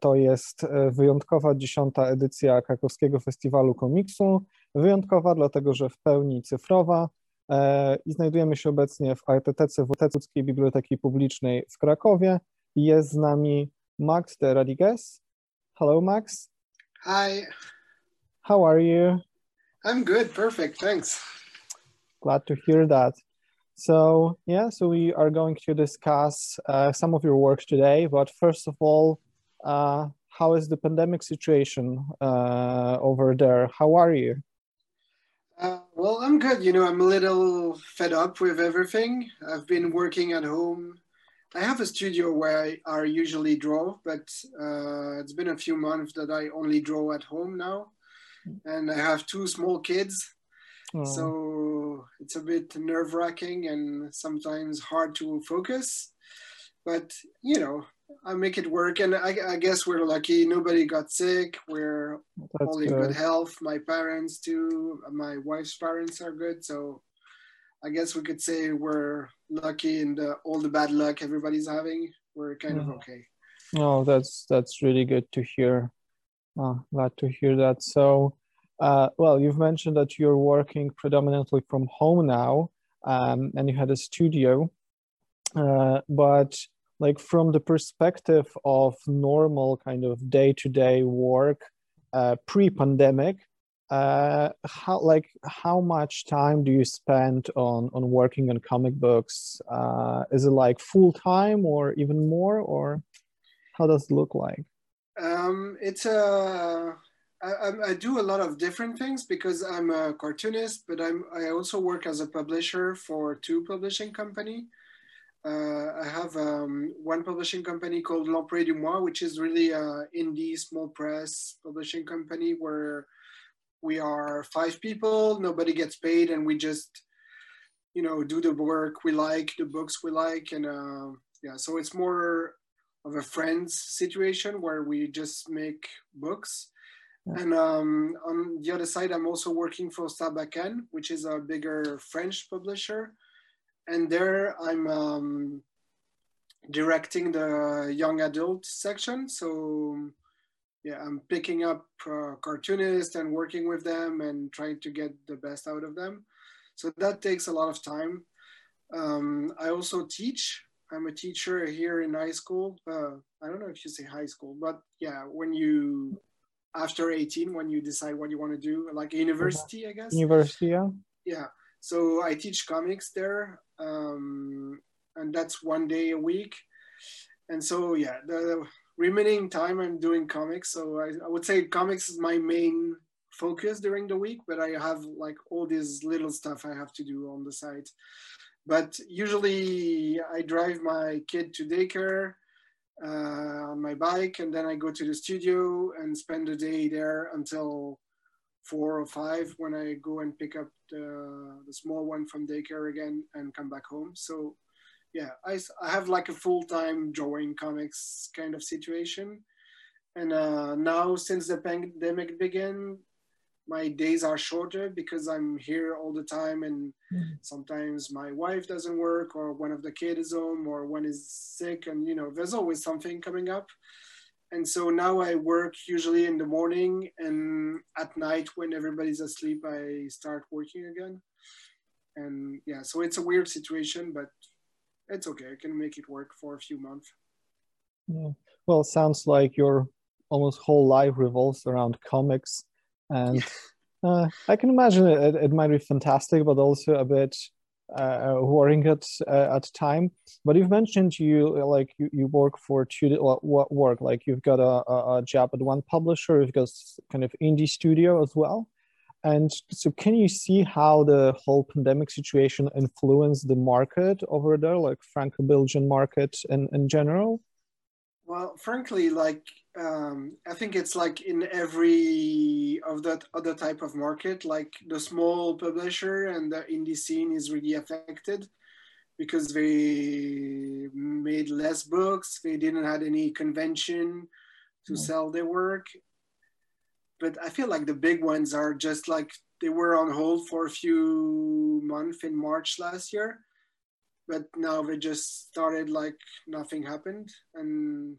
to jest e, wyjątkowa dziesiąta edycja Krakowskiego Festiwalu Komiksu. Wyjątkowa dlatego, że w pełni cyfrowa e, i znajdujemy się obecnie w Artetece Łódzkiej Biblioteki Publicznej w Krakowie. Jest z nami Max de Rodriguez. Hello, Max. Hi. How are you? I'm good, perfect, thanks. Glad to hear that. So yeah, so we are going to discuss uh, some of your work today. But first of all, how is the pandemic situation uh, over there? How are you? Uh, well, I'm good. You know, I'm a little fed up with everything. I've been working at home. I have a studio where I, I usually draw, but uh, it's been a few months that I only draw at home now. And I have two small kids Oh. So it's a bit nerve wracking and sometimes hard to focus. But, you know, I make it work. And I, I guess we're lucky. Nobody got sick. We're That's all in good. good health. My parents, too. My wife's parents are good. So I guess we could say we're lucky in all the bad luck everybody's having. We're kind of okay. Oh, that's that's really good to hear. Oh, glad to hear that. So, uh, well, you've mentioned that you're working predominantly from home now, um, and you had a studio, uh, but like from the perspective of normal kind of day-to-day work uh, pre-pandemic, uh, how like how much time do you spend on on working on comic books? Uh, is it like full time or even more, or how does it look like? Um, it's a I, I, do a lot of different things because I'm a cartoonist, but I'm I also work as a publisher for two publishing company. Uh, I have um, one publishing company called L'Employé du Moi, which is really an indie small press publishing company where we are five people, nobody gets paid, and we just you know do the work we like, the books we like, and uh, yeah, so it's more of a friends situation where we just make books. And um, on the other side, I'm also working for Sarbacane, which is a bigger French publisher. And there I'm um, directing the young adult section. So yeah, I'm picking up uh, cartoonists and working with them and trying to get the best out of them. So that takes a lot of time. Um, I also teach. I'm a teacher here in high school. Uh, I don't know if you say high school, but yeah, when you after 18 when you decide what you want to do like university i guess university yeah yeah so i teach comics there um, and that's one day a week. And so yeah the remaining time i'm doing comics. So I, I would say comics is my main focus during the week but i have like all these little stuff i have to do on the side. But usually i drive my kid to daycare uh, on my bike, and then I go to the studio and spend the day there until four or five when I go and pick up the, the small one from daycare again and come back home. So yeah, I, I have like a full-time drawing comics kind of situation. And uh, now since the pandemic began, my days are shorter because I'm here all the time and mm. sometimes my wife doesn't work or one of the kids is home or one is sick and you know there's always something coming up and so now I work usually in the morning and at night when everybody's asleep I start working again. And yeah so it's a weird situation but it's okay. I can make it work for a few months. Yeah. Well sounds like your almost whole life revolves around comics. And uh, I can imagine it, it might be fantastic, but also a bit worrying at uh, at time. But you've mentioned you like you, you work for two what work like you've got a, a job at one publisher, you've got kind of indie studio as well. And so, can you see how the whole pandemic situation influenced the market over there, like Franco-Belgian market in, in general? Well, frankly, like um, I think it's like in every of that other type of market, like the small publisher and the indie scene is really affected because they made less books, they didn't have any convention to mm-hmm. sell their work. But I feel like the big ones are just like they were on hold for a few months in March last year but now they just started like nothing happened and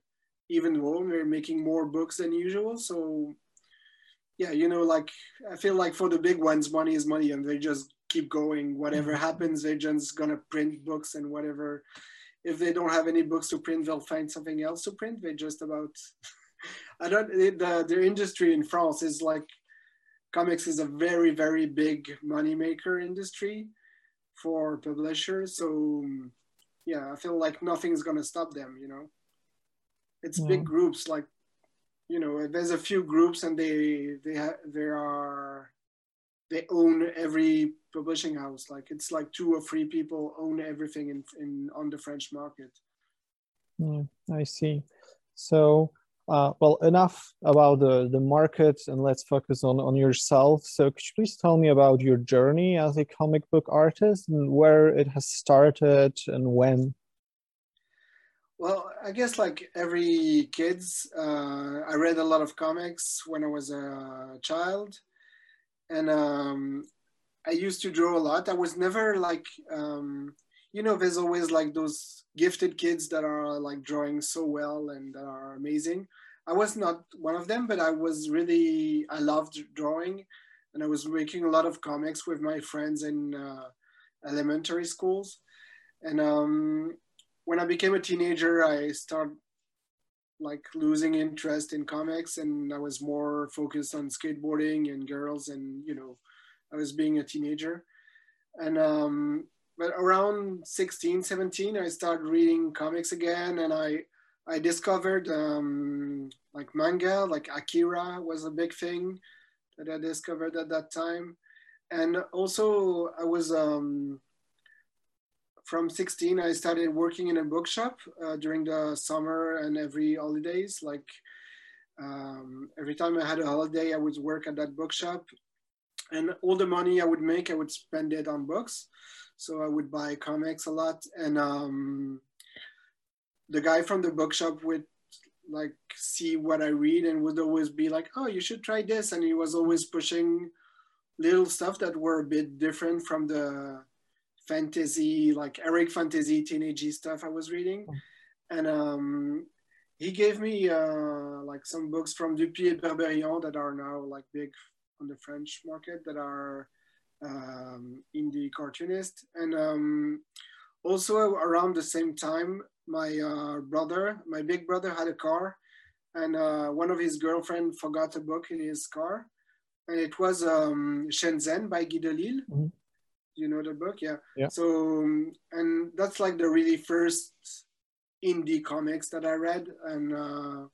even though they're making more books than usual. So yeah, you know, like I feel like for the big ones, money is money, and they just keep going. Whatever mm-hmm. happens, they're just gonna print books and whatever. If they don't have any books to print, they'll find something else to print. They just about. I don't. The their industry in France is like, comics is a very very big money maker industry, for publishers. So yeah, I feel like nothing's gonna stop them. You know, it's yeah. big groups like you know there's a few groups and they they ha- there are they own every publishing house. Like it's like two or three people own everything in, in on the french market. Mm, i see. So uh, well enough about the the market and let's focus on on yourself. So could you please tell me about your journey as a comic book artist and where it has started and when well, I guess like every kids, uh, I read a lot of comics when I was a child, and um, I used to draw a lot. I was never like, um, you know, there's always like those gifted kids that are like drawing so well and that are amazing. I was not one of them, but I was really I loved drawing, and I was making a lot of comics with my friends in uh, elementary schools, and um, when I became a teenager, I started like losing interest in comics and I was more focused on skateboarding and girls and you know I was being a teenager. And um, but around 16 17 I started reading comics again and I I discovered um, like manga like Akira was a big thing that I discovered at that time. And also I was um, from 16, I started working in a bookshop uh, during the summer and every holidays. Like um, every time I had a holiday, I would work at that bookshop. And all the money I would make, I would spend it on books. So I would buy comics a lot. And um, the guy from the bookshop would like see what I read and would always be like, oh, you should try this. And he was always pushing little stuff that were a bit different from the fantasy, like heroic fantasy, teenagey stuff I was reading. Hmm. And um, he gave me uh, like some books from Dupuy et Berberian that are now like big on the French market that are um, indie cartoonist. And um, also around the same time, my uh, brother, my big brother had a car and uh, one of his girlfriend forgot a book in his car. And it was um, Shenzhen by Guy Delisle. Mm-hmm you know the book yeah. Yeah. So um, and that's like the really first indie comics that i read and uh,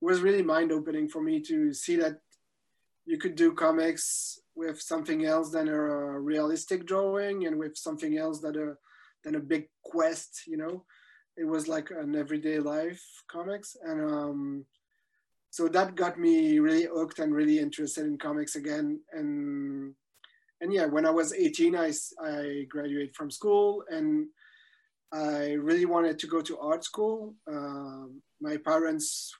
was really mind-opening for me to see that you could do comics with something else than a realistic drawing and with something else that a than a big quest you know? It was like an everyday life comics and um, so that got me really hooked and really interested in comics again and and yeah, when I was 18, I, I graduated from school and I really wanted to go to art school. Um, my parents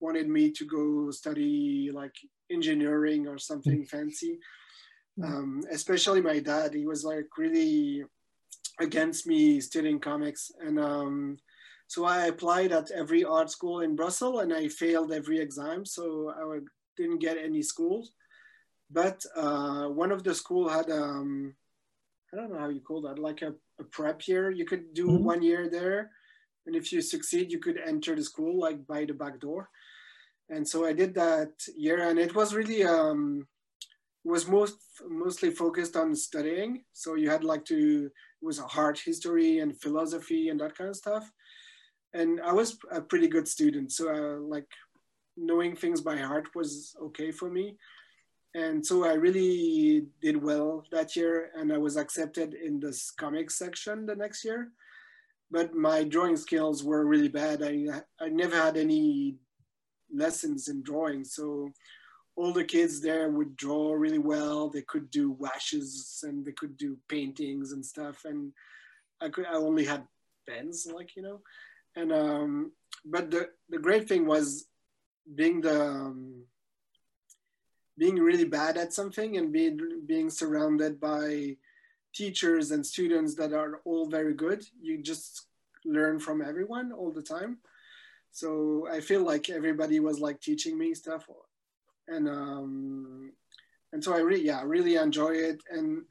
wanted me to go study like engineering or something mm. fancy. Mm. Um, especially my dad, he was like really against me studying comics. And um, so I applied at every art school in Brussels and I failed every exam. So I didn't get any schools. But uh, one of the school had, um, I don't know how you call that, like a, a prep year. You could do mm-hmm. one year there. And if you succeed, you could enter the school like by the back door. And so I did that year and it was really, um, was most mostly focused on studying. So you had like to, it was art history and philosophy and that kind of stuff. And I was a pretty good student. So uh, like knowing things by heart was okay for me and so I really did well that year, and I was accepted in this comics section the next year. But my drawing skills were really bad. I I never had any lessons in drawing, so all the kids there would draw really well. They could do washes and they could do paintings and stuff, and I could I only had pens, like you know, and um, but the the great thing was being the um, being really bad at something and being being surrounded by teachers and students that are all very good you just learn from everyone all the time So I feel like everybody was like teaching me stuff, and um, and so I really yeah really enjoy it. And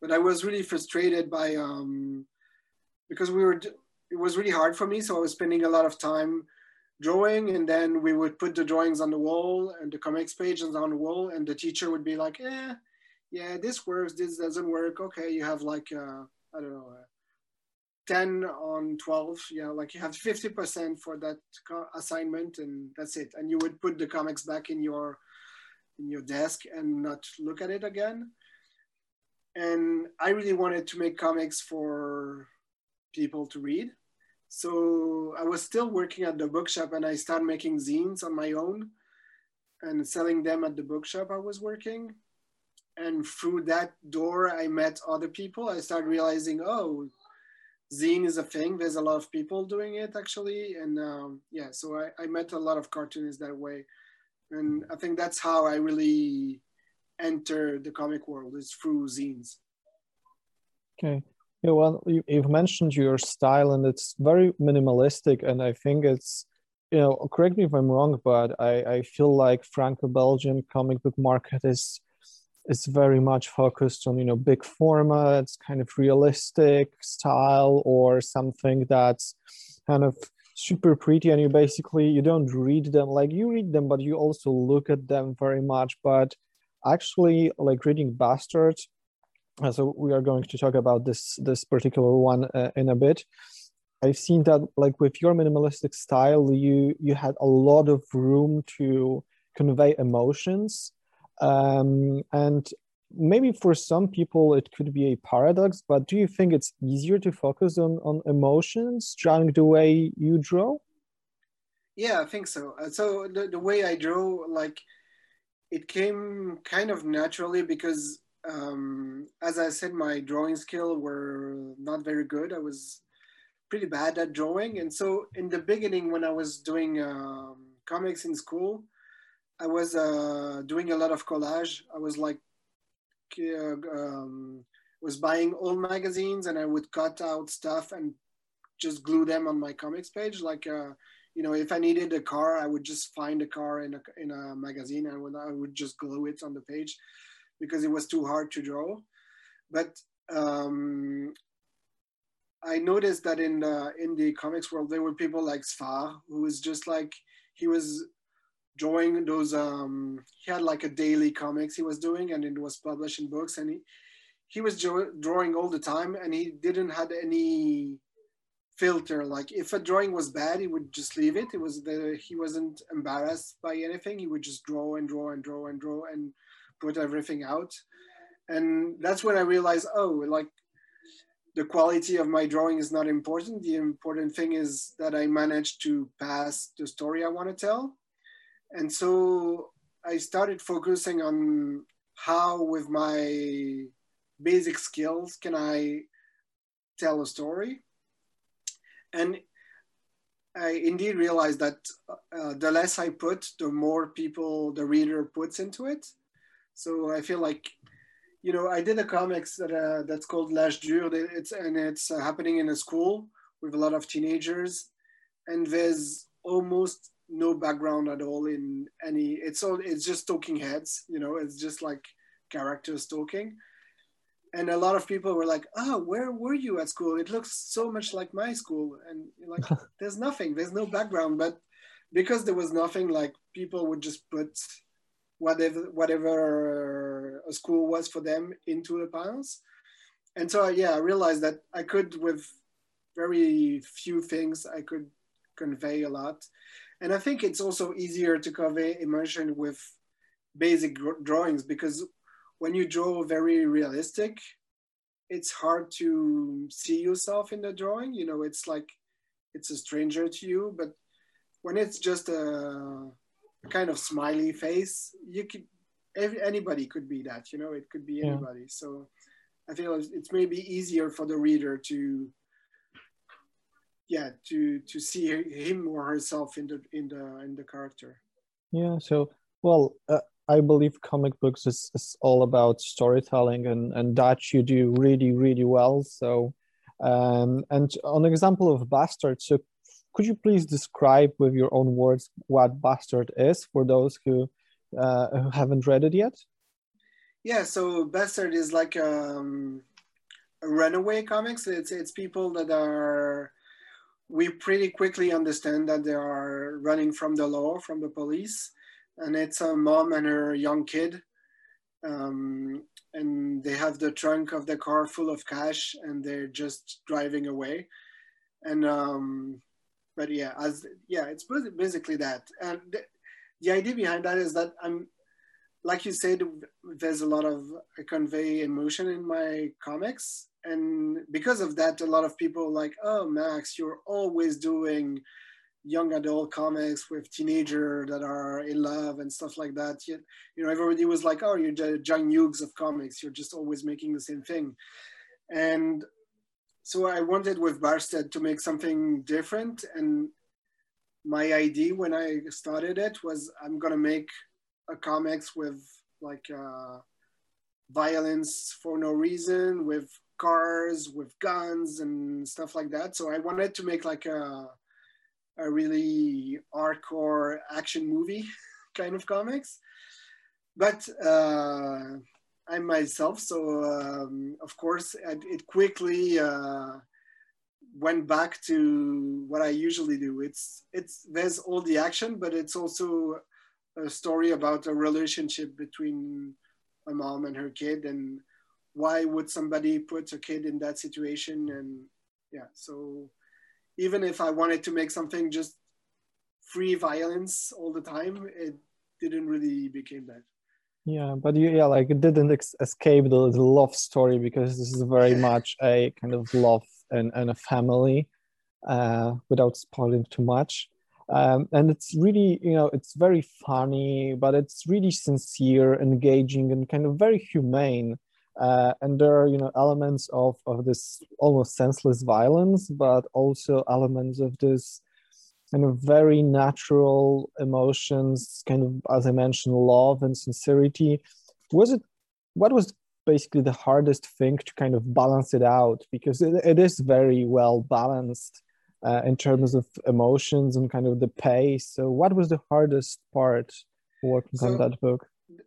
but I was really frustrated by um, because we were it was really hard for me. So I was spending a lot of time drawing and then we would put the drawings on the wall and the comics pages on the wall and the teacher would be like eh yeah this works this doesn't work. Okay you have like uh, i don't know uh, 10 on 12 yeah like you have 50% for that assignment and that's it. And you would put the comics back in your in your desk and not look at it again. And i really wanted to make comics for people to read so I was still working at the bookshop and I started making zines on my own and selling them at the bookshop I was working. And through that door, I met other people. I started realizing, oh, zine is a thing. There's a lot of people doing it actually. And um, yeah, so I, I met a lot of cartoonists that way. And I think that's how I really entered the comic world is through zines. Okay. Yeah, well, you, have mentioned your style, and it's very minimalistic, and I think it's, you know, correct me if I'm wrong, but I, I feel like Franco-Belgian comic book market is is very much focused on you know big formats, kind of realistic style, or something that's kind of super pretty, and you basically you don't read them like you read them, but you also look at them very much. But actually, like reading Bastard uh, so we are going to talk about this this particular one uh, in a bit. I've seen that like with your minimalistic style you you had a lot of room to convey emotions. Um, and maybe for some people it could be a paradox but do you think it's easier to focus on on emotions drawing the way you draw? Yeah i think so. Uh, so the, the way i draw like it came kind of naturally because um, as I said, my drawing skill were not very good. I was pretty bad at drawing. And so in the beginning, when I was doing um, comics in school, I was uh, doing a lot of collage. I was like, uh, um, was buying old magazines and I would cut out stuff and just glue them on my comics page. Like, uh, you know, if I needed a car, I would just find a car in a, in a magazine and I would just glue it on the page because it was too hard to draw. But um, I noticed that in the, in the comics world, there were people like Sfar, who was just like, he was drawing those, um, he had like a daily comics he was doing and it was published in books and he, he was drawing all the time and he didn't had any filter. Like if a drawing was bad, he would just leave it. It was the, he wasn't embarrassed by anything. He would just draw and draw and draw and draw and put everything out. And that's when I realized, oh, like the quality of my drawing is not important. The important thing is that I managed to pass the story I want to tell. And so I started focusing on how, with my basic skills, can I tell a story. And I indeed realized that uh, the less I put, the more people the reader puts into it. So I feel like, you know, I did a comics that uh, that's called L'Âge Dur. It's and it's uh, happening in a school with a lot of teenagers, and there's almost no background at all in any. It's all it's just talking heads. You know, it's just like characters talking. And a lot of people were like, "Oh, where were you at school? It looks so much like my school." And like, there's nothing. There's no background, but because there was nothing, like people would just put whatever whatever a school was for them into the panels. And so yeah, I realized that I could with very few things I could convey a lot. And I think it's also easier to convey emotion with basic drawings because when you draw very realistic, it's hard to see yourself in the drawing. You know, it's like it's a stranger to you, but when it's just a kind of smiley face you could every, anybody could be that you know it could be anybody. Yeah. so i feel it's, maybe easier for the reader to yeah to to see him or herself in the in the in the character. Yeah so well uh, i believe comic books is, is all about storytelling and and that you do really really well. So um and on example of bastard so could you please describe with your own words what Bastard is for those who, uh, who haven't read it yet? Yeah, so Bastard is like um, a runaway comics. It's it's people that are we pretty quickly understand that they are running from the law, from the police, and it's a mom and her young kid, um, and they have the trunk of the car full of cash, and they're just driving away, and um, but yeah, as yeah, it's basically that, and the, the idea behind that is that I'm like you said, there's a lot of I convey emotion in my comics, and because of that, a lot of people like, oh, Max, you're always doing young adult comics with teenager that are in love and stuff like that. You, you know, everybody was like, oh, you're the John Hughes of comics. You're just always making the same thing, and so I wanted with Bastard to make something different and my idea when I started it was I'm gonna make a comics with like uh, violence for no reason, with cars, with guns and stuff like that. So I wanted to make like a a really hardcore action movie kind of comics. But uh, I'm myself, so um, of course it, quickly uh, went back to what I usually do. It's it's there's all the action, but it's also a story about a relationship between a mom and her kid and why would somebody put a kid in that situation? And yeah so even if i wanted to make something just free violence all the time it didn't really become that yeah but you yeah like it didn't ex- escape the, the love story because this is very much a kind of love and, and a family uh, without spoiling too much. Um, and it's really you know it's very funny but it's really sincere engaging and kind of very humane. Uh, and there are you know elements of of this almost senseless violence but also elements of this kind of very natural emotions kind of as i mentioned love and sincerity was it what was basically the hardest thing to kind of balance it out because it, it is very well balanced uh, in terms of emotions and kind of the pace. So, what was the hardest part working so on that book?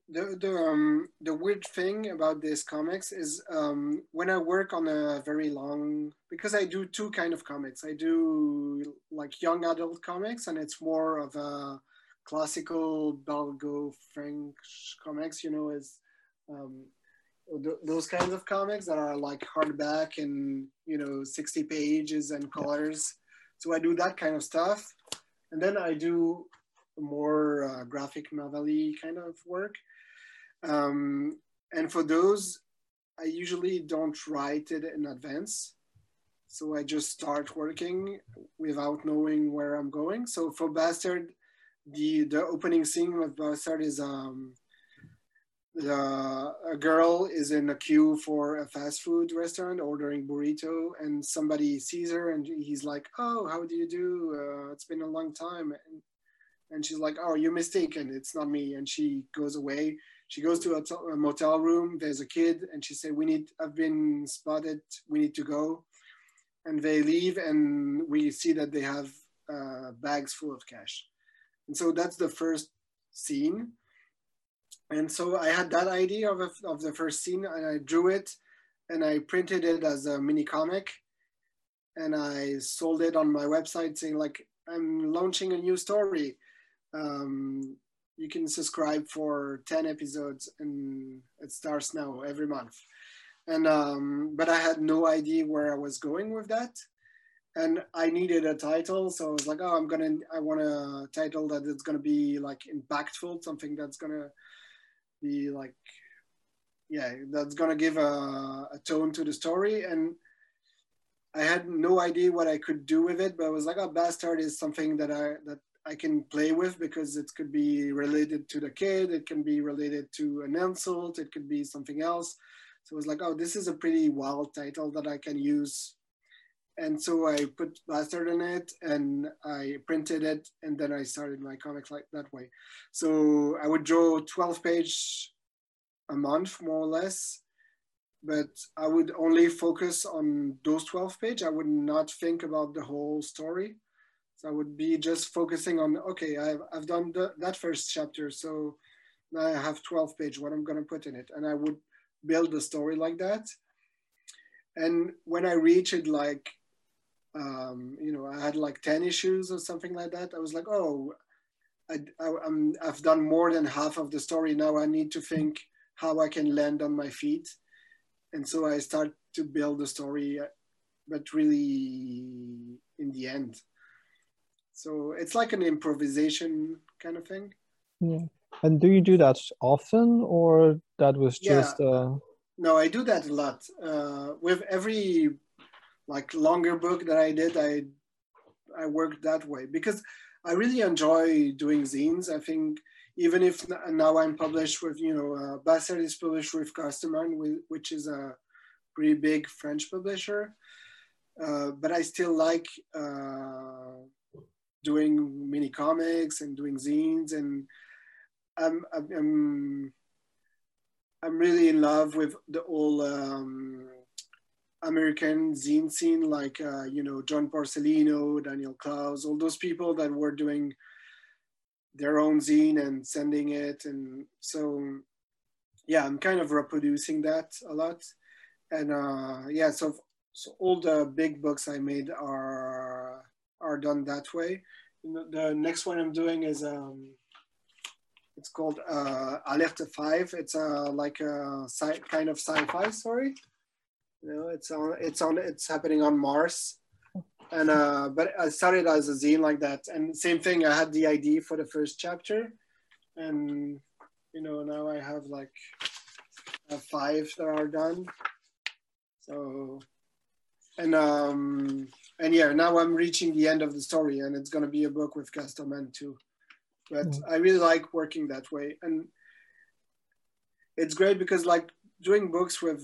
The the um, the weird thing about this comics is um, when I work on a very long because I do two kind of comics. I do like young adult comics, and it's more of a classical Belgo French comics. You know, is um, those kinds of comics that are like hardback and you know 60 pages and colors so I do that kind of stuff. And then I do more uh, graphic novel kind of work. Um, and for those, I usually don't write it in advance. So I just start working without knowing where I'm going. So for Bastard, the, the opening scene of Bastard is um, the, a girl is in a queue for a fast food restaurant ordering burrito and somebody sees her and he's like oh how do you do uh, it's been a long time and, and she's like oh you're mistaken. It's not me. And she goes away. She goes to a, a motel room. There's a kid and she said we need i've been spotted. We need to go. And they leave and we see that they have uh, bags full of cash. And so that's the first scene. And so I had that idea of, a, of the first scene and I drew it and I printed it as a mini comic. And I sold it on my website saying like, I'm launching a new story. Um, you can subscribe for 10 episodes and it starts now every month. And, um, but I had no idea where I was going with that. And I needed a title. So I was like, oh, I'm to, I want a title that it's to be like impactful, something that's to be like yeah that's gonna give a, a tone to the story and i had no idea what i could do with it but i was like oh bastard is something that i that i can play with because it could be related to the kid it can be related to an insult it could be something else so it was like oh this is a pretty wild title that i can use and so I put bastard in it and I printed it and then I started my comics like that way. So I would draw 12 page a month more or less, but I would only focus on those 12 page. I would not think about the whole story. So I would be just focusing on, okay, I've, I've done the, that first chapter. So now I have 12 page, what I'm gonna put in it. And I would build the story like that. And when I reach it, like, um, you know, I had like 10 issues or something like that. I was like, oh, I, I, I'm, I've done more than half of the story. Now I need to think how I can land on my feet. And so I start to build the story, but really in the end. So it's like an improvisation kind of thing. Yeah. And do you do that often or that was just yeah. uh... no i do that a lot uh, with every like longer book that i did i i worked that way because i really enjoy doing zines i think even if now i'm published with you know uh, is published with Casterman, which is a pretty big french publisher uh, but i still like uh, doing mini comics and doing zines and I'm, I'm, I'm really in love with the whole um, American zine scene, like, uh, you know, John Porcellino, Daniel Clowes, all those people that were doing their own zine and sending it. And so, yeah, I'm kind of reproducing that a lot. And uh, yeah, so, so all the big books I made are, are done that way. The next one I'm doing is um, it's called uh, Alerte 5. It's uh, like a sci kind of sci-fi story. You know, it's on, it's on, it's happening on Mars. And, uh, but I started as a zine like that. And same thing, I had the idea for the first chapter. And, you know, now I have like five that are done. So, and, um, and yeah, now I'm reaching the end of the story and it's going to be a book with Casterman too but mm. I really like working that way. And it's great because like doing books with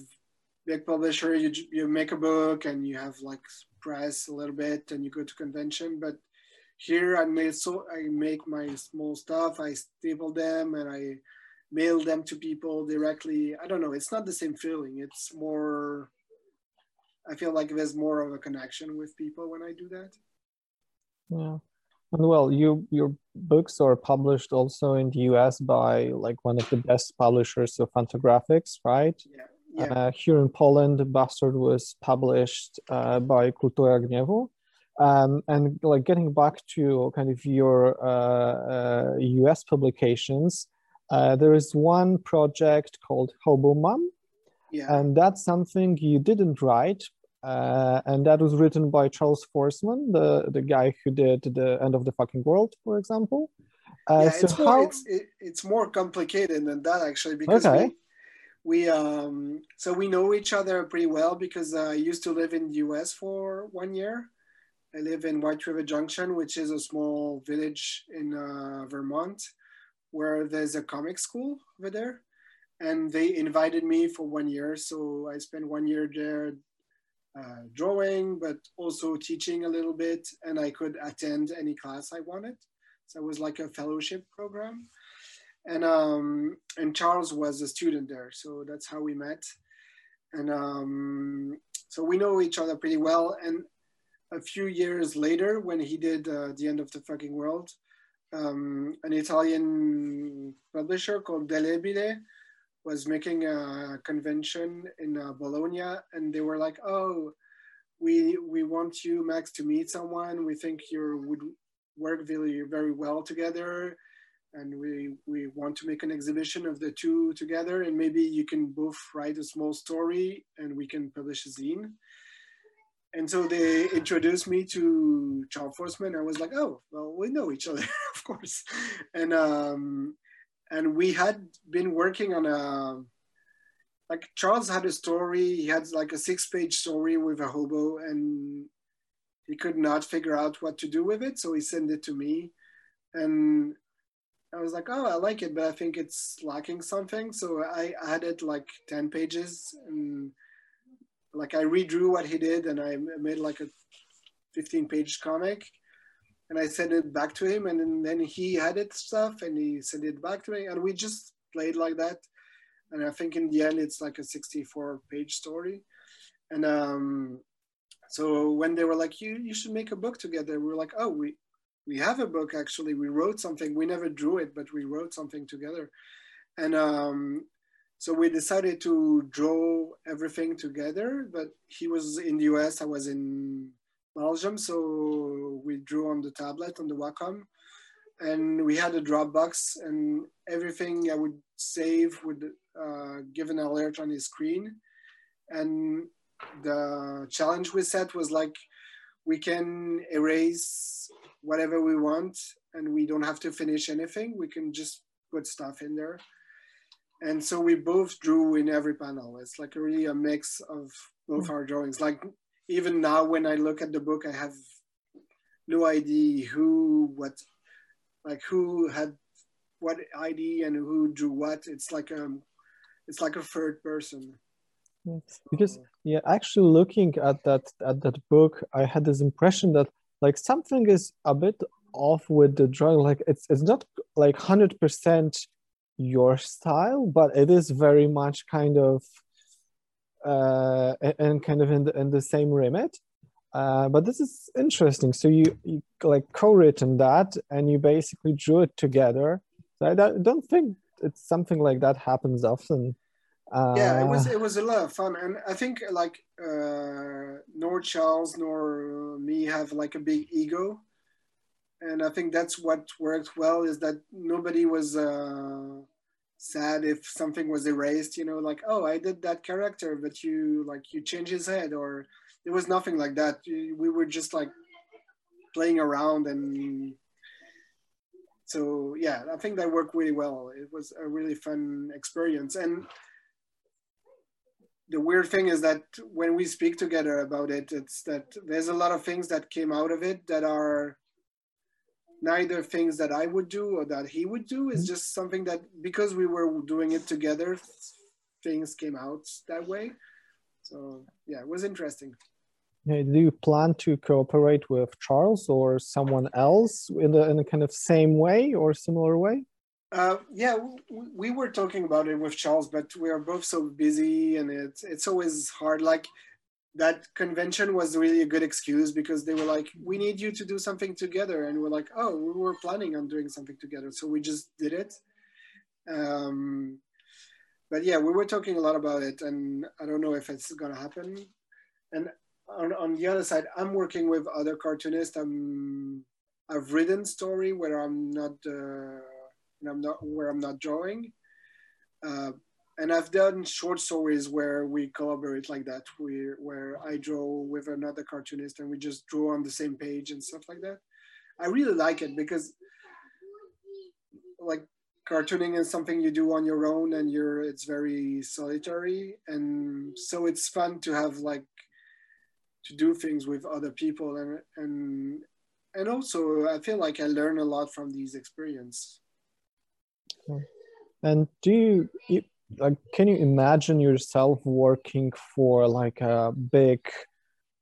big publisher, you, you make a book and you have like press a little bit and you go to convention. But here I made so I make my small stuff, I staple them and I mail them to people directly. I don't know, it's not the same feeling. It's more, I feel like there's more of a connection with people when I do that. Yeah. And well, you your books are published also in the US by like one of the best publishers of Fantagraphics, right? Yeah. yeah. Uh, here in Poland, Bastard was published uh, by Kultura Gniewu. Um, and like getting back to kind of your uh, US uh, publications, uh, there is one project called Hobo Mom. Yeah. And that's something you didn't write, uh, and that was written by Charles Forsman, the, the guy who did the End of the Fucking World, for example. Uh, yeah, so it's, more, it's, it, it's more complicated than that actually because okay. we, we um, so we know each other pretty well because I used to live in the US for one year. I live in White River Junction, which is a small village in uh, Vermont, where there's a comic school over there, and they invited me for one year. So I spent one year there uh, drawing, but also teaching a little bit, and I could attend any class I wanted. So it was like a fellowship program. And, um, and Charles was a student there, so that's how we met. And um, so we know each other pretty well. And a few years later, when he did uh, The End of the Fucking World, um, an Italian publisher called Delebile was making a convention in uh, Bologna, and they were like, "Oh, we we want you, Max, to meet someone. We think you would work very very well together, and we we want to make an exhibition of the two together, and maybe you can both write a small story, and we can publish a zine." And so they introduced me to Charles Forsman. I was like, "Oh, well, we know each other, of course," and um, and we had been working on a like Charles had a story. He had like a six-page story with a hobo, and he could not figure out what to do with it. So he sent it to me, and I was like, "Oh, I like it, but I think it's lacking something." So I added like ten pages, and like I redrew what he did, and I made like a fifteen-page comic and I sent it back to him, and then, he added stuff, and he sent it back to me, and we just played like that. And I think in the end, it's like a 64-page story. And um, so when they were like, "You you should make a book together," we were like, "Oh, we we have a book actually. We wrote something. We never drew it, but we wrote something together. And um, so we decided to draw everything together. But he was in the US, I was in Belgium. So we drew on the tablet, on the Wacom. And we had a Dropbox, and everything I would save would uh, give an alert on his screen. And the challenge we set was like, we can erase whatever we want and we don't have to finish anything. We can just put stuff in there. And so we both drew in every panel. It's like really a mix of both our drawings. Like even now when I look at the book, I have no idea who, what, like who had what ID and who drew what. It's like a, um, it's like a third person. Because yeah, actually looking at that at that book, I had this impression that like something is a bit off with the drawing. Like it's it's not like hundred percent your style, but it is very much kind of uh, and kind of in the in the same remit. Uh, but this is interesting. So you, you like co-written that, and you basically drew it together. So I don't think it's something like that happens often. Uh, yeah, it was it was a lot of fun, and I think like uh, nor Charles nor me have like a big ego, and I think that's what worked well is that nobody was uh, sad if something was erased. You know, like oh, I did that character, but you like you change his head, or there was nothing like that. We were just like playing around and so yeah i think that worked really well it was a really fun experience and the weird thing is that when we speak together about it, it's that there's a lot of things that came out of it that are neither things that I would do or that he would do. It's mm-hmm. just something that because we were doing it together, things came out that way. So yeah, it was interesting. do you plan to cooperate with Charles or someone else in the in a kind of same way or similar way? Uh, yeah, we were talking about it with Charles, but we are both so busy, and it's it's always hard. Like that convention was really a good excuse because they were like, "We need you to do something together," and we're like, "Oh, we were planning on doing something together," so we just did it. Um, but yeah, we were talking a lot about it, and I don't know if it's gonna happen. And on, on the other side, I'm working with other cartoonists. I'm I've written story where I'm not. Uh, I'm not where I'm not drawing. Uh, and I've done short stories where we collaborate like that, we, where I draw with another cartoonist and we just draw on the same page and stuff like that. I really like it because like cartooning is something you do on your own and you're it's very solitary and so it's fun to have like to do things with other people and and and also I feel like I learn a lot from these experience. And do you, you like can you imagine yourself working for like a big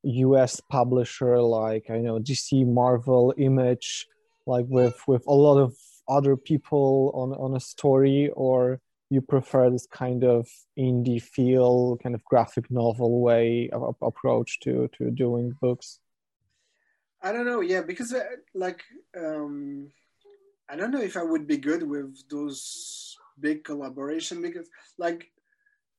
US publisher like I know DC, Marvel, Image, like with with a lot of other people on on a story, or you prefer this kind of indie feel, kind of graphic novel way of, approach to to doing books? I don't know. Yeah, because uh, like um, I don't know if I would be good with those big collaboration because like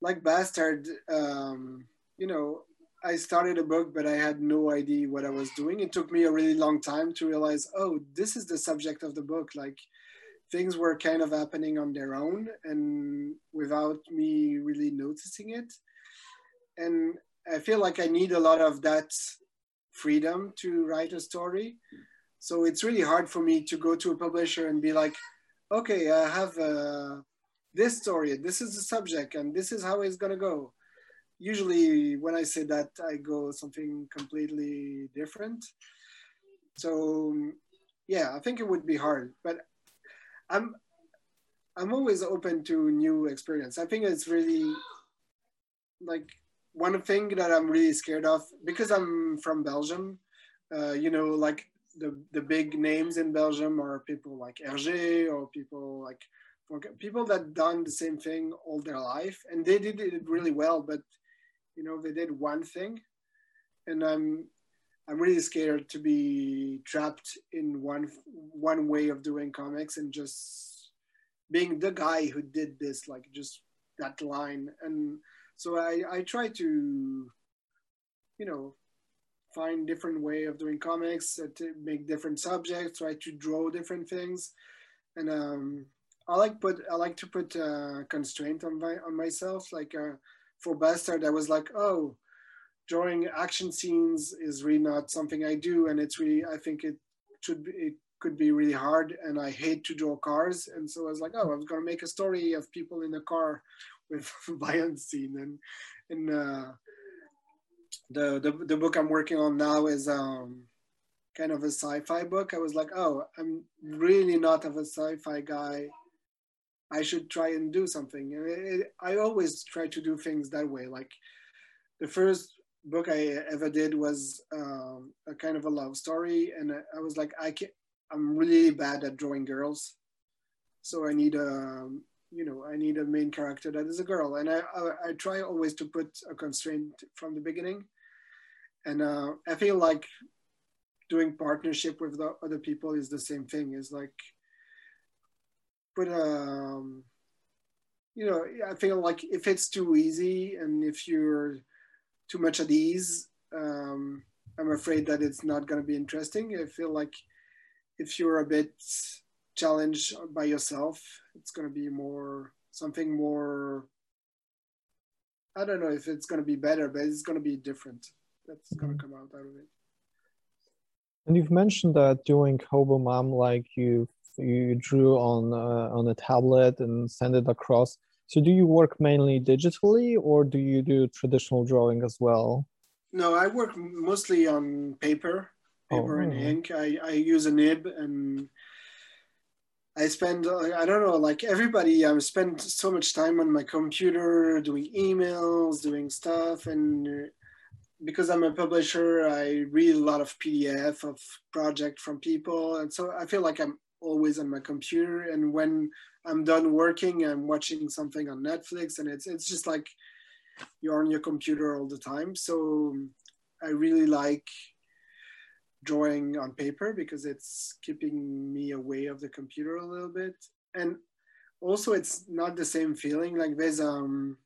like Bastard, um, you know, I started a book, but I had no idea what I was doing. It took me a really long time to realize, oh, this is the subject of the book. Like things were kind of happening on their own and without me really noticing it. And I feel like I need a lot of that freedom to write a story. So it's really hard for me to go to a publisher and be like, okay, I have uh, this story, this is the subject, and this is how it's gonna go. Usually, when I say that, I go something completely different. So, yeah, I think it would be hard, but I'm I'm always open to new experience. I think it's really like one thing that I'm really scared of because I'm from Belgium. Uh, you know, like the, the big names in Belgium are people like Hergé or people like people that done the same thing all their life and they did it really well, but you know they did one thing, and I'm I'm really scared to be trapped in one one way of doing comics and just being the guy who did this, like just that line. And so I, I try to, you know, find different way of doing comics, uh, to make different subjects, try to draw different things. And um, I like put I like to put uh, constraint on my on myself. Like uh, for Bastard, I was like, oh, drawing action scenes is really not something I do, and it's really I think it should be it could be really hard, and I hate to draw cars, and so I was like, oh, I was gonna make a story of people in a car with violence scene, and and uh, the, the the book I'm working on now is um kind of a sci-fi book. I was like, oh, I'm really not of a sci-fi guy. I should try and do something. And it, it, I always try to do things that way. Like the first book I ever did was um, a kind of a love story, and I was like, I can I'm really bad at drawing girls, so I need a you know I need a main character that is a girl, and I I, I try always to put a constraint from the beginning, and uh, I feel like doing partnership with the other people is the same thing. Is like put um, you know I feel like if it's too easy and if you're too much at ease, um, I'm afraid that it's not going to be interesting. I feel like if you're a bit challenged by yourself, it's going to be more something more. I don't know if it's going to be better, but it's going to be different. That's mm-hmm. going to come out out of it. And you've mentioned that doing Hobo Mom, like you you drew on uh, on a tablet and send it across. So do you work mainly digitally or do you do traditional drawing as well? No, I work mostly on paper, paper oh. and ink. I, I use a nib and I spend, I don't know, like everybody, I spend so much time on my computer doing emails, doing stuff. And uh, because I'm a publisher, I read a lot of PDF of project from people. And so I feel like I'm always on my computer. And when I'm done working, I'm watching something on Netflix, and it's it's just like you're on your computer all the time. So I really like drawing on paper because it's keeping me away of the computer a little bit, and also it's not the same feeling. Like there's um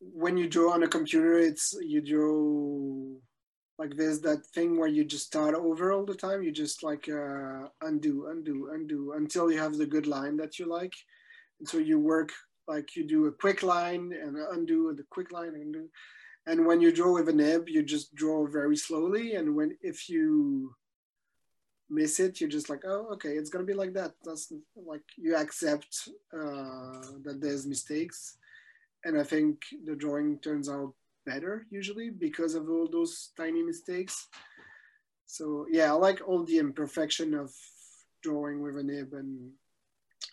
when you draw on a computer, it's you draw like there's that thing where you just start over all the time. You just like uh, undo undo undo until you have the good line that you like. And so you work like you do a quick line and undo and the quick line and undo. And when you draw with a nib you just draw very slowly. And when if you miss it you're just like oh okay it's gonna be like that. That's like you accept uh, that there's mistakes and i think the drawing turns out better usually because of all those tiny mistakes. So yeah, I like all the imperfection of drawing with a nib and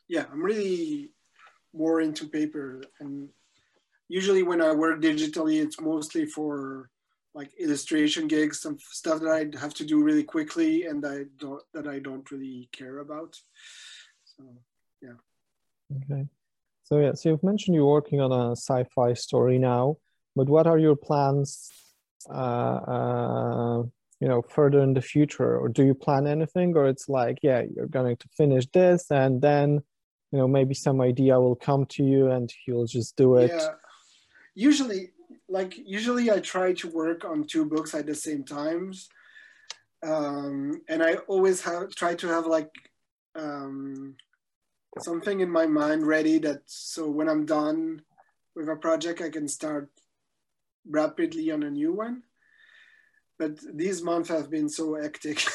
yeah, I'm really more into paper and usually when I work digitally, it's mostly for like illustration gigs, some stuff that I have to do really quickly and I don't, that I don't really care about. So yeah. Okay. So yeah, so you've mentioned you're working on a sci-fi story now. But what are your plans, uh, uh, you know, further in the future? Or do you plan anything? Or it's like, yeah, you're going to finish this and then, you know, maybe some idea will come to you and you'll just do it. Yeah. Usually, like, usually I try to work on two books at the same times. Um, and I always have try to have like um, something in my mind ready that so when I'm done with a project, I can start rapidly on a new one. But these months have been so hectic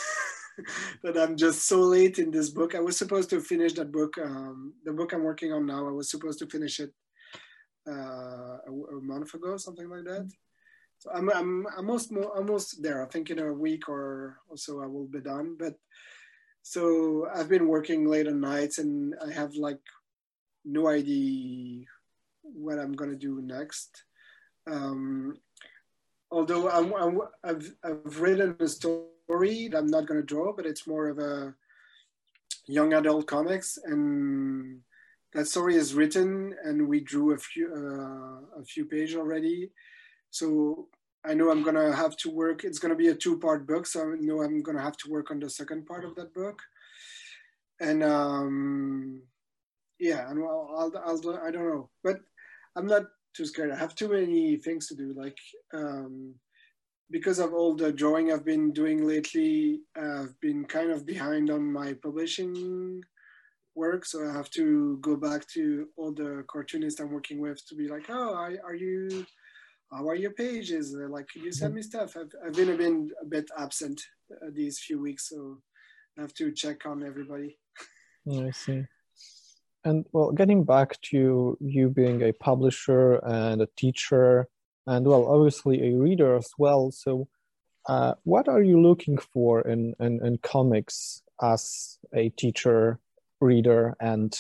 that I'm just so late in this book. I was supposed to finish that book, um, the book I'm working on now. I was supposed to finish it uh, a, a, month ago, something like that. So I'm, I'm almost almost there. I think in a week or, or so I will be done. But so I've been working late at nights and I have like no idea what I'm gonna do next. Um, although I'm, I'm, I've, I've written a story that I'm not to draw, but it's more of a young adult comics, and that story is written, and we drew a few uh, a few pages already. So I know I'm gonna have to work. It's gonna be a two-part book, so I know I'm gonna have to work on the second part of that book. And um, yeah, and well, I'll, I'll, I don't know, but I'm not too scared. I have too many things to do. Like um, because of all the drawing I've been doing lately, I've been kind of behind on my publishing work. So I have to go back to all the cartoonists I'm working with to be like, oh, I, are you, how are your pages? They're like, you send me stuff. I've, I've been, been a bit absent uh, these few weeks. So I have to check on everybody. I see. And well, getting back to you being a publisher and a teacher, and well, obviously a reader as well. So, uh, what are you looking for in, in, in comics as a teacher, reader, and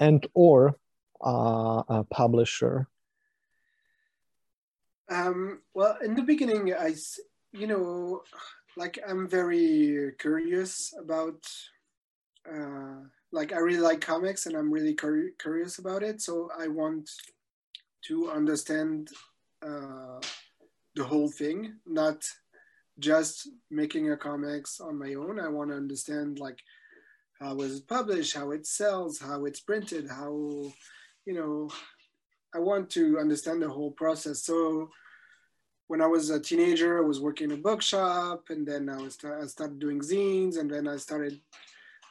and or uh, a publisher? Um, well, in the beginning, I you know, like I'm very curious about. Uh, like I really like comics and I'm really cur curious about it. So I want to understand uh, the whole thing, not just making a comics on my own. I want to understand like how was it published, how it sells, how it's printed, how you know. I want to understand the whole process. So when I was a teenager, I was working in a bookshop, and then I was I started doing zines, and then I started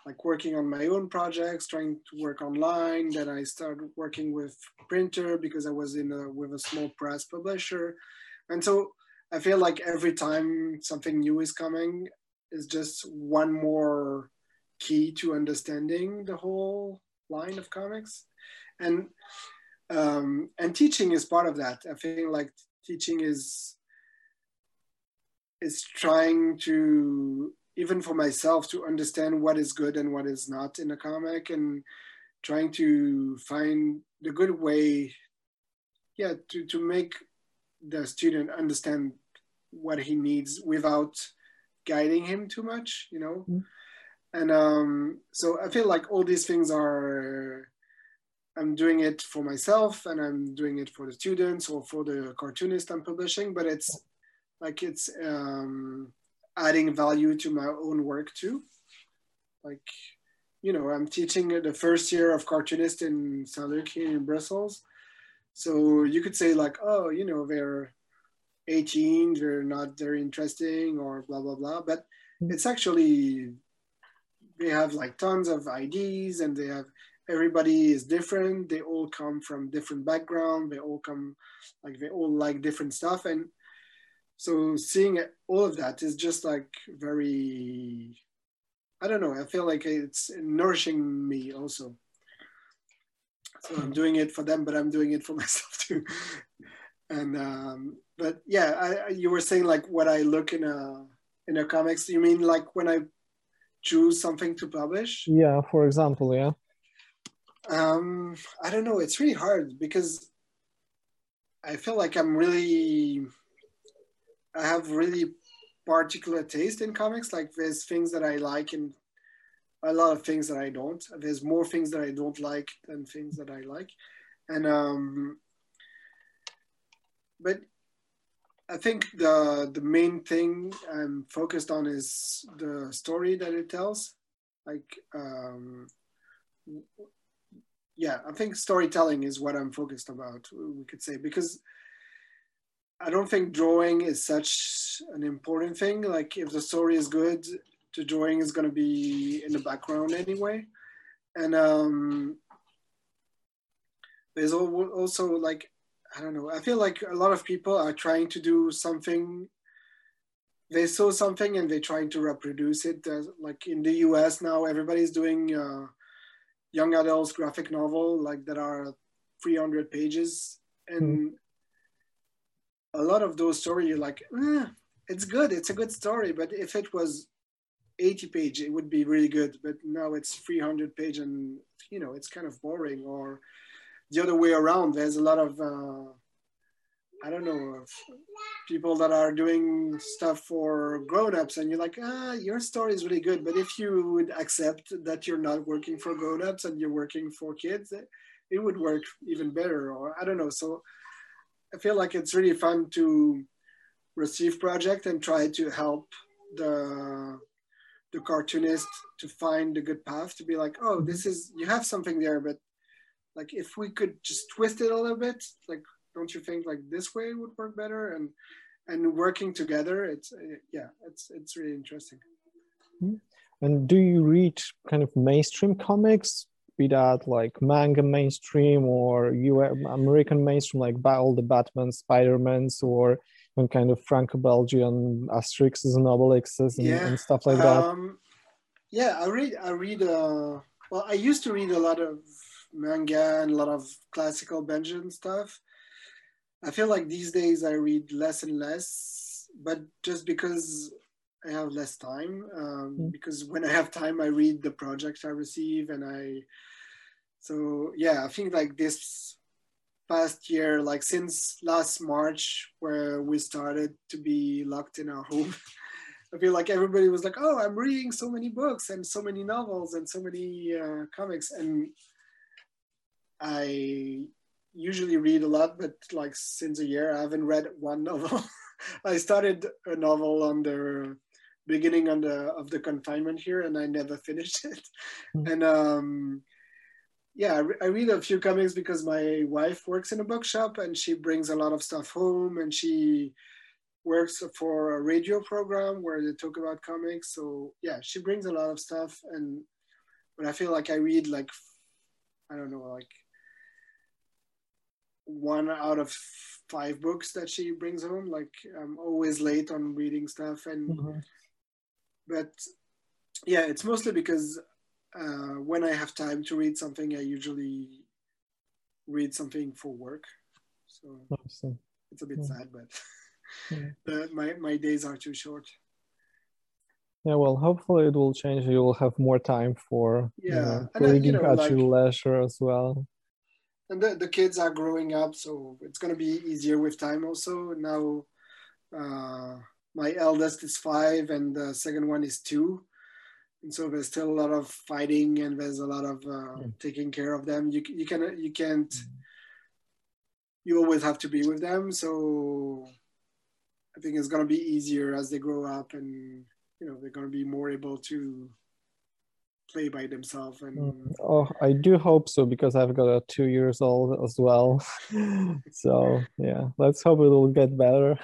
like working on my own projects, trying to work online. Then I started working with printer because I was in a, with a small press publisher. And so I feel like every time something new is coming is just one more key to understanding the whole line of comics. And um, and teaching is part of that. I feel like teaching is is trying to even for myself to understand what is good and what is not in a comic and trying to find the good way yeah to, to make the student understand what he needs without guiding him too much you know mm. and um, so i feel like all these things are i'm doing it for myself and i'm doing it for the students or for the cartoonist i'm publishing but it's like it's um, adding value to my own work too. Like, you know, I'm teaching the first year of cartoonist in Saint-Luc in Brussels. So you could say like, oh, you know, they're 18, they're not very interesting or blah, blah, blah. But it's actually, they have like tons of IDs and they have, everybody is different. They all come from different background. They all come, like they all like different stuff. And so seeing all of that is just like very i don't know i feel like it's nourishing me also so i'm doing it for them but i'm doing it for myself too and um but yeah I, you were saying like what i look in a in a comics you mean like when i choose something to publish yeah for example yeah um i don't know it's really hard because i feel like i'm really I have really particular taste in comics. Like there's things that I like and a lot of things that I don't. There's more things that I don't like than things that I like. And um but I think the the main thing I'm focused on is the story that it tells. Like um yeah, I think storytelling is what I'm focused about, we could say, because I don't think drawing is such an important thing. Like if the story is good, the drawing is going to be in the background anyway. And um, there's also like, I don't know, I feel like a lot of people are trying to do something. They saw something and they're trying to reproduce it. Like in the US now, everybody's doing uh, young adults graphic novel like that are 300 pages. And mm a lot of those stories you're like eh, it's good. It's a good story. But if it was 80 page it would be really good. But now it's 300 page and you know it's kind of boring. Or the other way around there's a lot of uh, i don't know people that are doing stuff for grown-ups and you're like ah your story is really good but if you would accept that you're not working for grown-ups and you're working for kids it would work even better or i don't know. So I feel like it's really fun to receive project and try to help the the cartoonist to find a good path to be like oh this is you have something there but like if we could just twist it a little bit like don't you think like this way would work better and and working together it's uh, yeah it's it's really interesting hmm. and do you read kind of mainstream comics be that like manga mainstream or US American mainstream like all the Batman, Spider-Mans or and kind of Franco-Belgian Asterixes and Obelixes and, yeah. and stuff like that? Um, yeah, I read. I read. Uh, well, I used to read a lot of manga and a lot of classical Belgian stuff. I feel like these days I read less and less, but just because I have less time. Um, mm. Because when I have time, I read the projects I receive, and I. So yeah, I think like this past year, like since last March, where we started to be locked in our home, I feel like everybody was like, "Oh, I'm reading so many books and so many novels and so many uh, comics," and I usually read a lot, but like since a year, I haven't read one novel. I started a novel on the beginning on the of the confinement here, and I never finished it. Mm-hmm. And um, yeah, I, re- I, read a few comics because my wife works in a bookshop and she brings a lot of stuff home and she works for a radio program where they talk about comics. So yeah, she brings a lot of stuff and but I feel like I read like I don't know, like one out of five books that she brings home. Like I'm always late on reading stuff and mm-hmm. but yeah, it's mostly because uh, when I have time to read something, I usually read something for work. So it's a bit yeah. sad, but yeah. the, my, my days are too short. Yeah, well, hopefully it will change. You will have more time for yeah, you know, for reading you know, at like, your leisure as well. And the, the kids are growing up, so it's gonna be easier with time. Also now, uh, my eldest is five, and the second one is two and so there's still a lot of fighting and there's a lot of uh, yeah. taking care of them you, you can you can't mm-hmm. you always have to be with them so i think it's going to be easier as they grow up and you know they're going to be more able to play by themselves and mm. oh i do hope so because i've got a two years old as well so yeah let's hope it will get better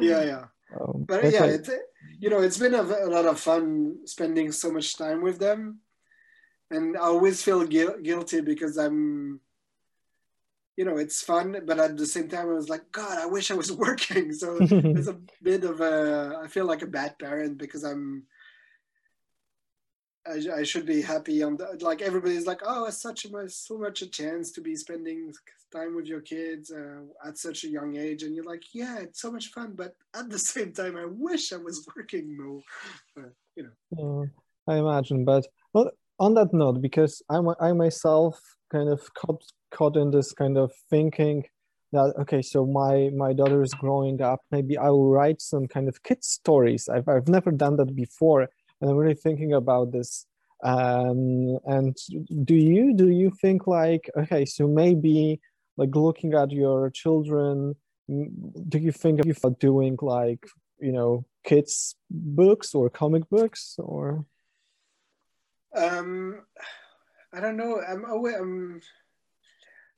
yeah yeah um, but yeah it's you know, it's been a, a, lot of fun spending so much time with them. And I always feel gui- guilty because I'm, you know, it's fun, but at the same time, I was like, God, I wish I was working. So there's a bit of a, I feel like a bad parent because I'm, I, I should be happy on the, like everybody's like, oh, it's such a so much a chance to be spending time with your kids uh, at such a young age, and you're like, yeah, it's so much fun, but at the same time, I wish I was working more. But, you know. Yeah, I imagine, but well, on that note, because I I myself kind of caught caught in this kind of thinking that okay, so my my daughter is growing up, maybe I will write some kind of kids stories. I've I've never done that before and I'm really thinking about this. Um, and do you do you think like okay, so maybe like looking at your children, do you think of doing like you know kids books or comic books or? Um, I don't know. I'm always I'm,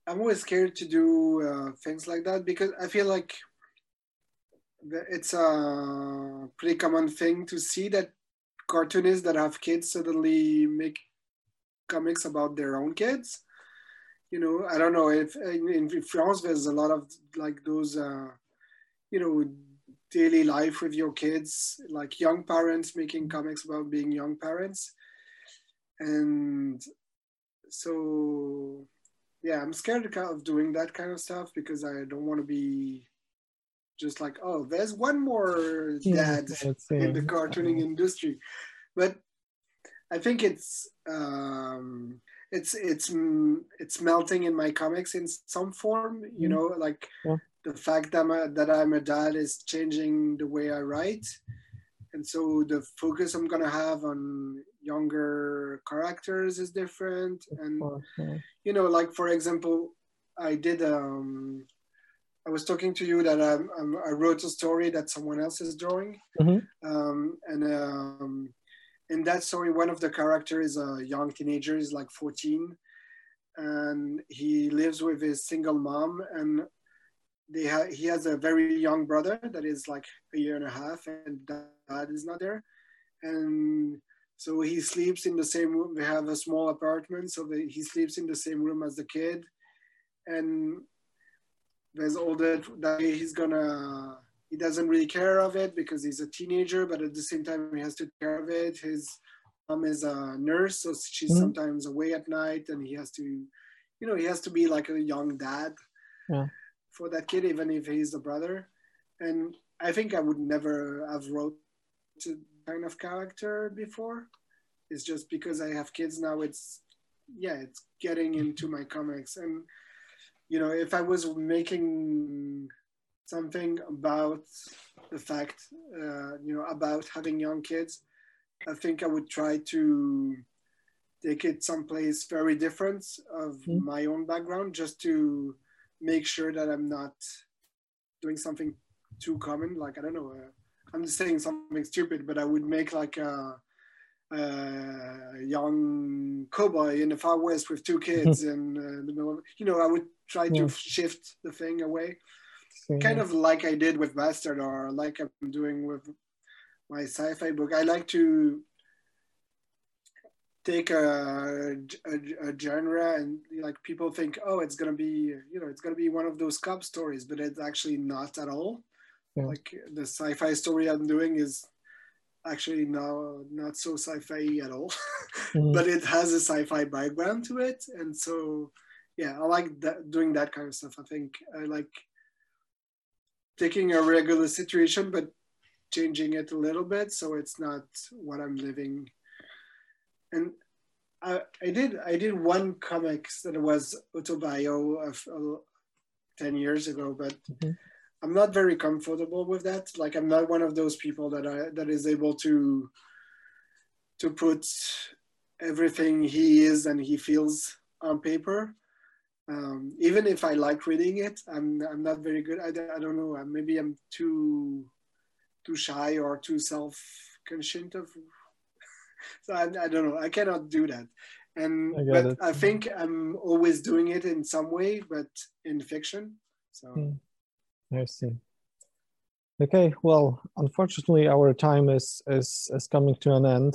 I'm always scared to do uh, things like that because I feel like it's a pretty common thing to see that cartoonists that have kids suddenly make comics about their own kids. You know, I don't know if in, in France there's a lot of like those, uh, you know, daily life with your kids, like young parents making comics about being young parents. And so, yeah, I'm scared of doing that kind of stuff because I don't want to be just like, oh, there's one more dad in the cartooning industry. But I think it's um, it's it's it's melting in my comics in some form. You mm-hmm. know, like yeah. the fact that I'm a, that I'm a dad is changing the way I write, and so the focus I'm gonna have on younger characters is different. And you know, like for example, I did um, I was talking to you that um, um, I wrote a story that someone else is drawing, Mhm. um, and um, in that story, one of the characters is a young teenager, he's like 14, and he lives with his single mom, and they ha- he has a very young brother that is like a year and a half, and dad is not there, and so he sleeps in the same room. They have a small apartment, so they, he sleeps in the same room as the kid, and there's all that that he's gonna he doesn't really care of it because he's a teenager but at the same time he has to care of it his mom is a nurse so she's Mhm. sometimes away at night and he has to you know he has to be like a young dad Yeah. for that kid even if he's the brother and i think i would never have wrote a kind of character before it's just because i have kids now it's yeah it's getting into my comics and you know if i was making something about the fact uh, you know about having young kids i think i would try to take it someplace very different of Mm. my own background just to make sure that i'm not doing something too common like i don't know uh, i'm just saying something stupid but i would make like a, a young cowboy in the far west with two kids in uh, the middle of, you know i would try to shift the thing away So, kind of like I did with Bastard or like I'm doing with my sci-fi book. I like to take a, a, a genre and like people think, oh, it's gonna be, you know, it's gonna be one of those cop stories, but it's actually not at all. Yeah. Like the sci-fi story I'm doing is actually now not so sci-fi at all, mhm. but it has a sci-fi background to it, and so yeah, I like that, doing that kind of stuff. I think I like taking a regular situation but changing it a little bit so it's not what I'm living. And I, I did I did one comics that was autobio of uh, ten years ago, but Mhm. I'm not very comfortable with that. Like I'm not one of those people that I that is able to to put everything he is and he feels on paper. Um, even if I like reading it, I'm I'm not very good. I, don't- I don't know. Maybe I'm too too shy or too self conscious of. So I, I don't know. I cannot do that. And I but it. I think I'm always doing it in some way, but in fiction. So Hmm. I see. Okay, well, unfortunately, our time is is is coming to an end.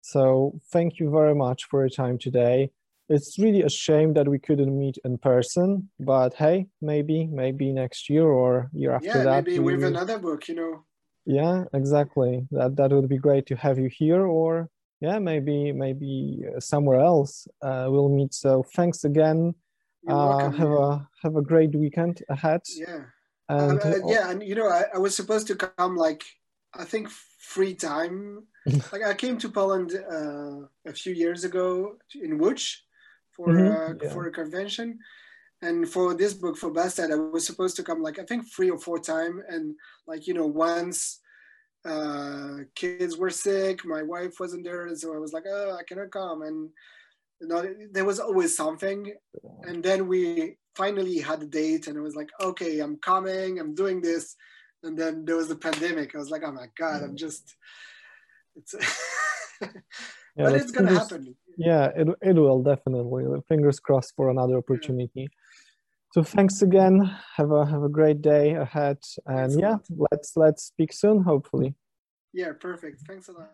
So thank you very much for your time today. It's really a shame that we couldn't meet in person, but hey, maybe maybe next year or year after yeah, that. maybe we with another book, you know. Yeah, exactly. That that would be great to have you here, or yeah, maybe maybe somewhere else. Uh, we'll meet. So thanks again. Uh, have a have a great weekend ahead. yeah. And Uh, uh, yeah, and you know, I, I was supposed to come like I think free time. like I came to Poland uh, a few years ago in Łódź for Mhm, uh, yeah. for a convention, and for this book for Bastard, I was supposed to come like I think three or four time, and like you know once uh, kids were sick, my wife wasn't there, so I was like, oh, I cannot come, and you know, there was always something, and then we finally had a date and it was like okay i'm coming i'm doing this and then there was the pandemic i was like oh my god i'm mm. just it's yeah, but let's it's gonna fingers- happen Yeah, it it will definitely. Fingers crossed for another opportunity. So thanks again. Have a have a great day ahead, and yeah, let's let's speak soon. Hopefully. yeah perfect thanks a lot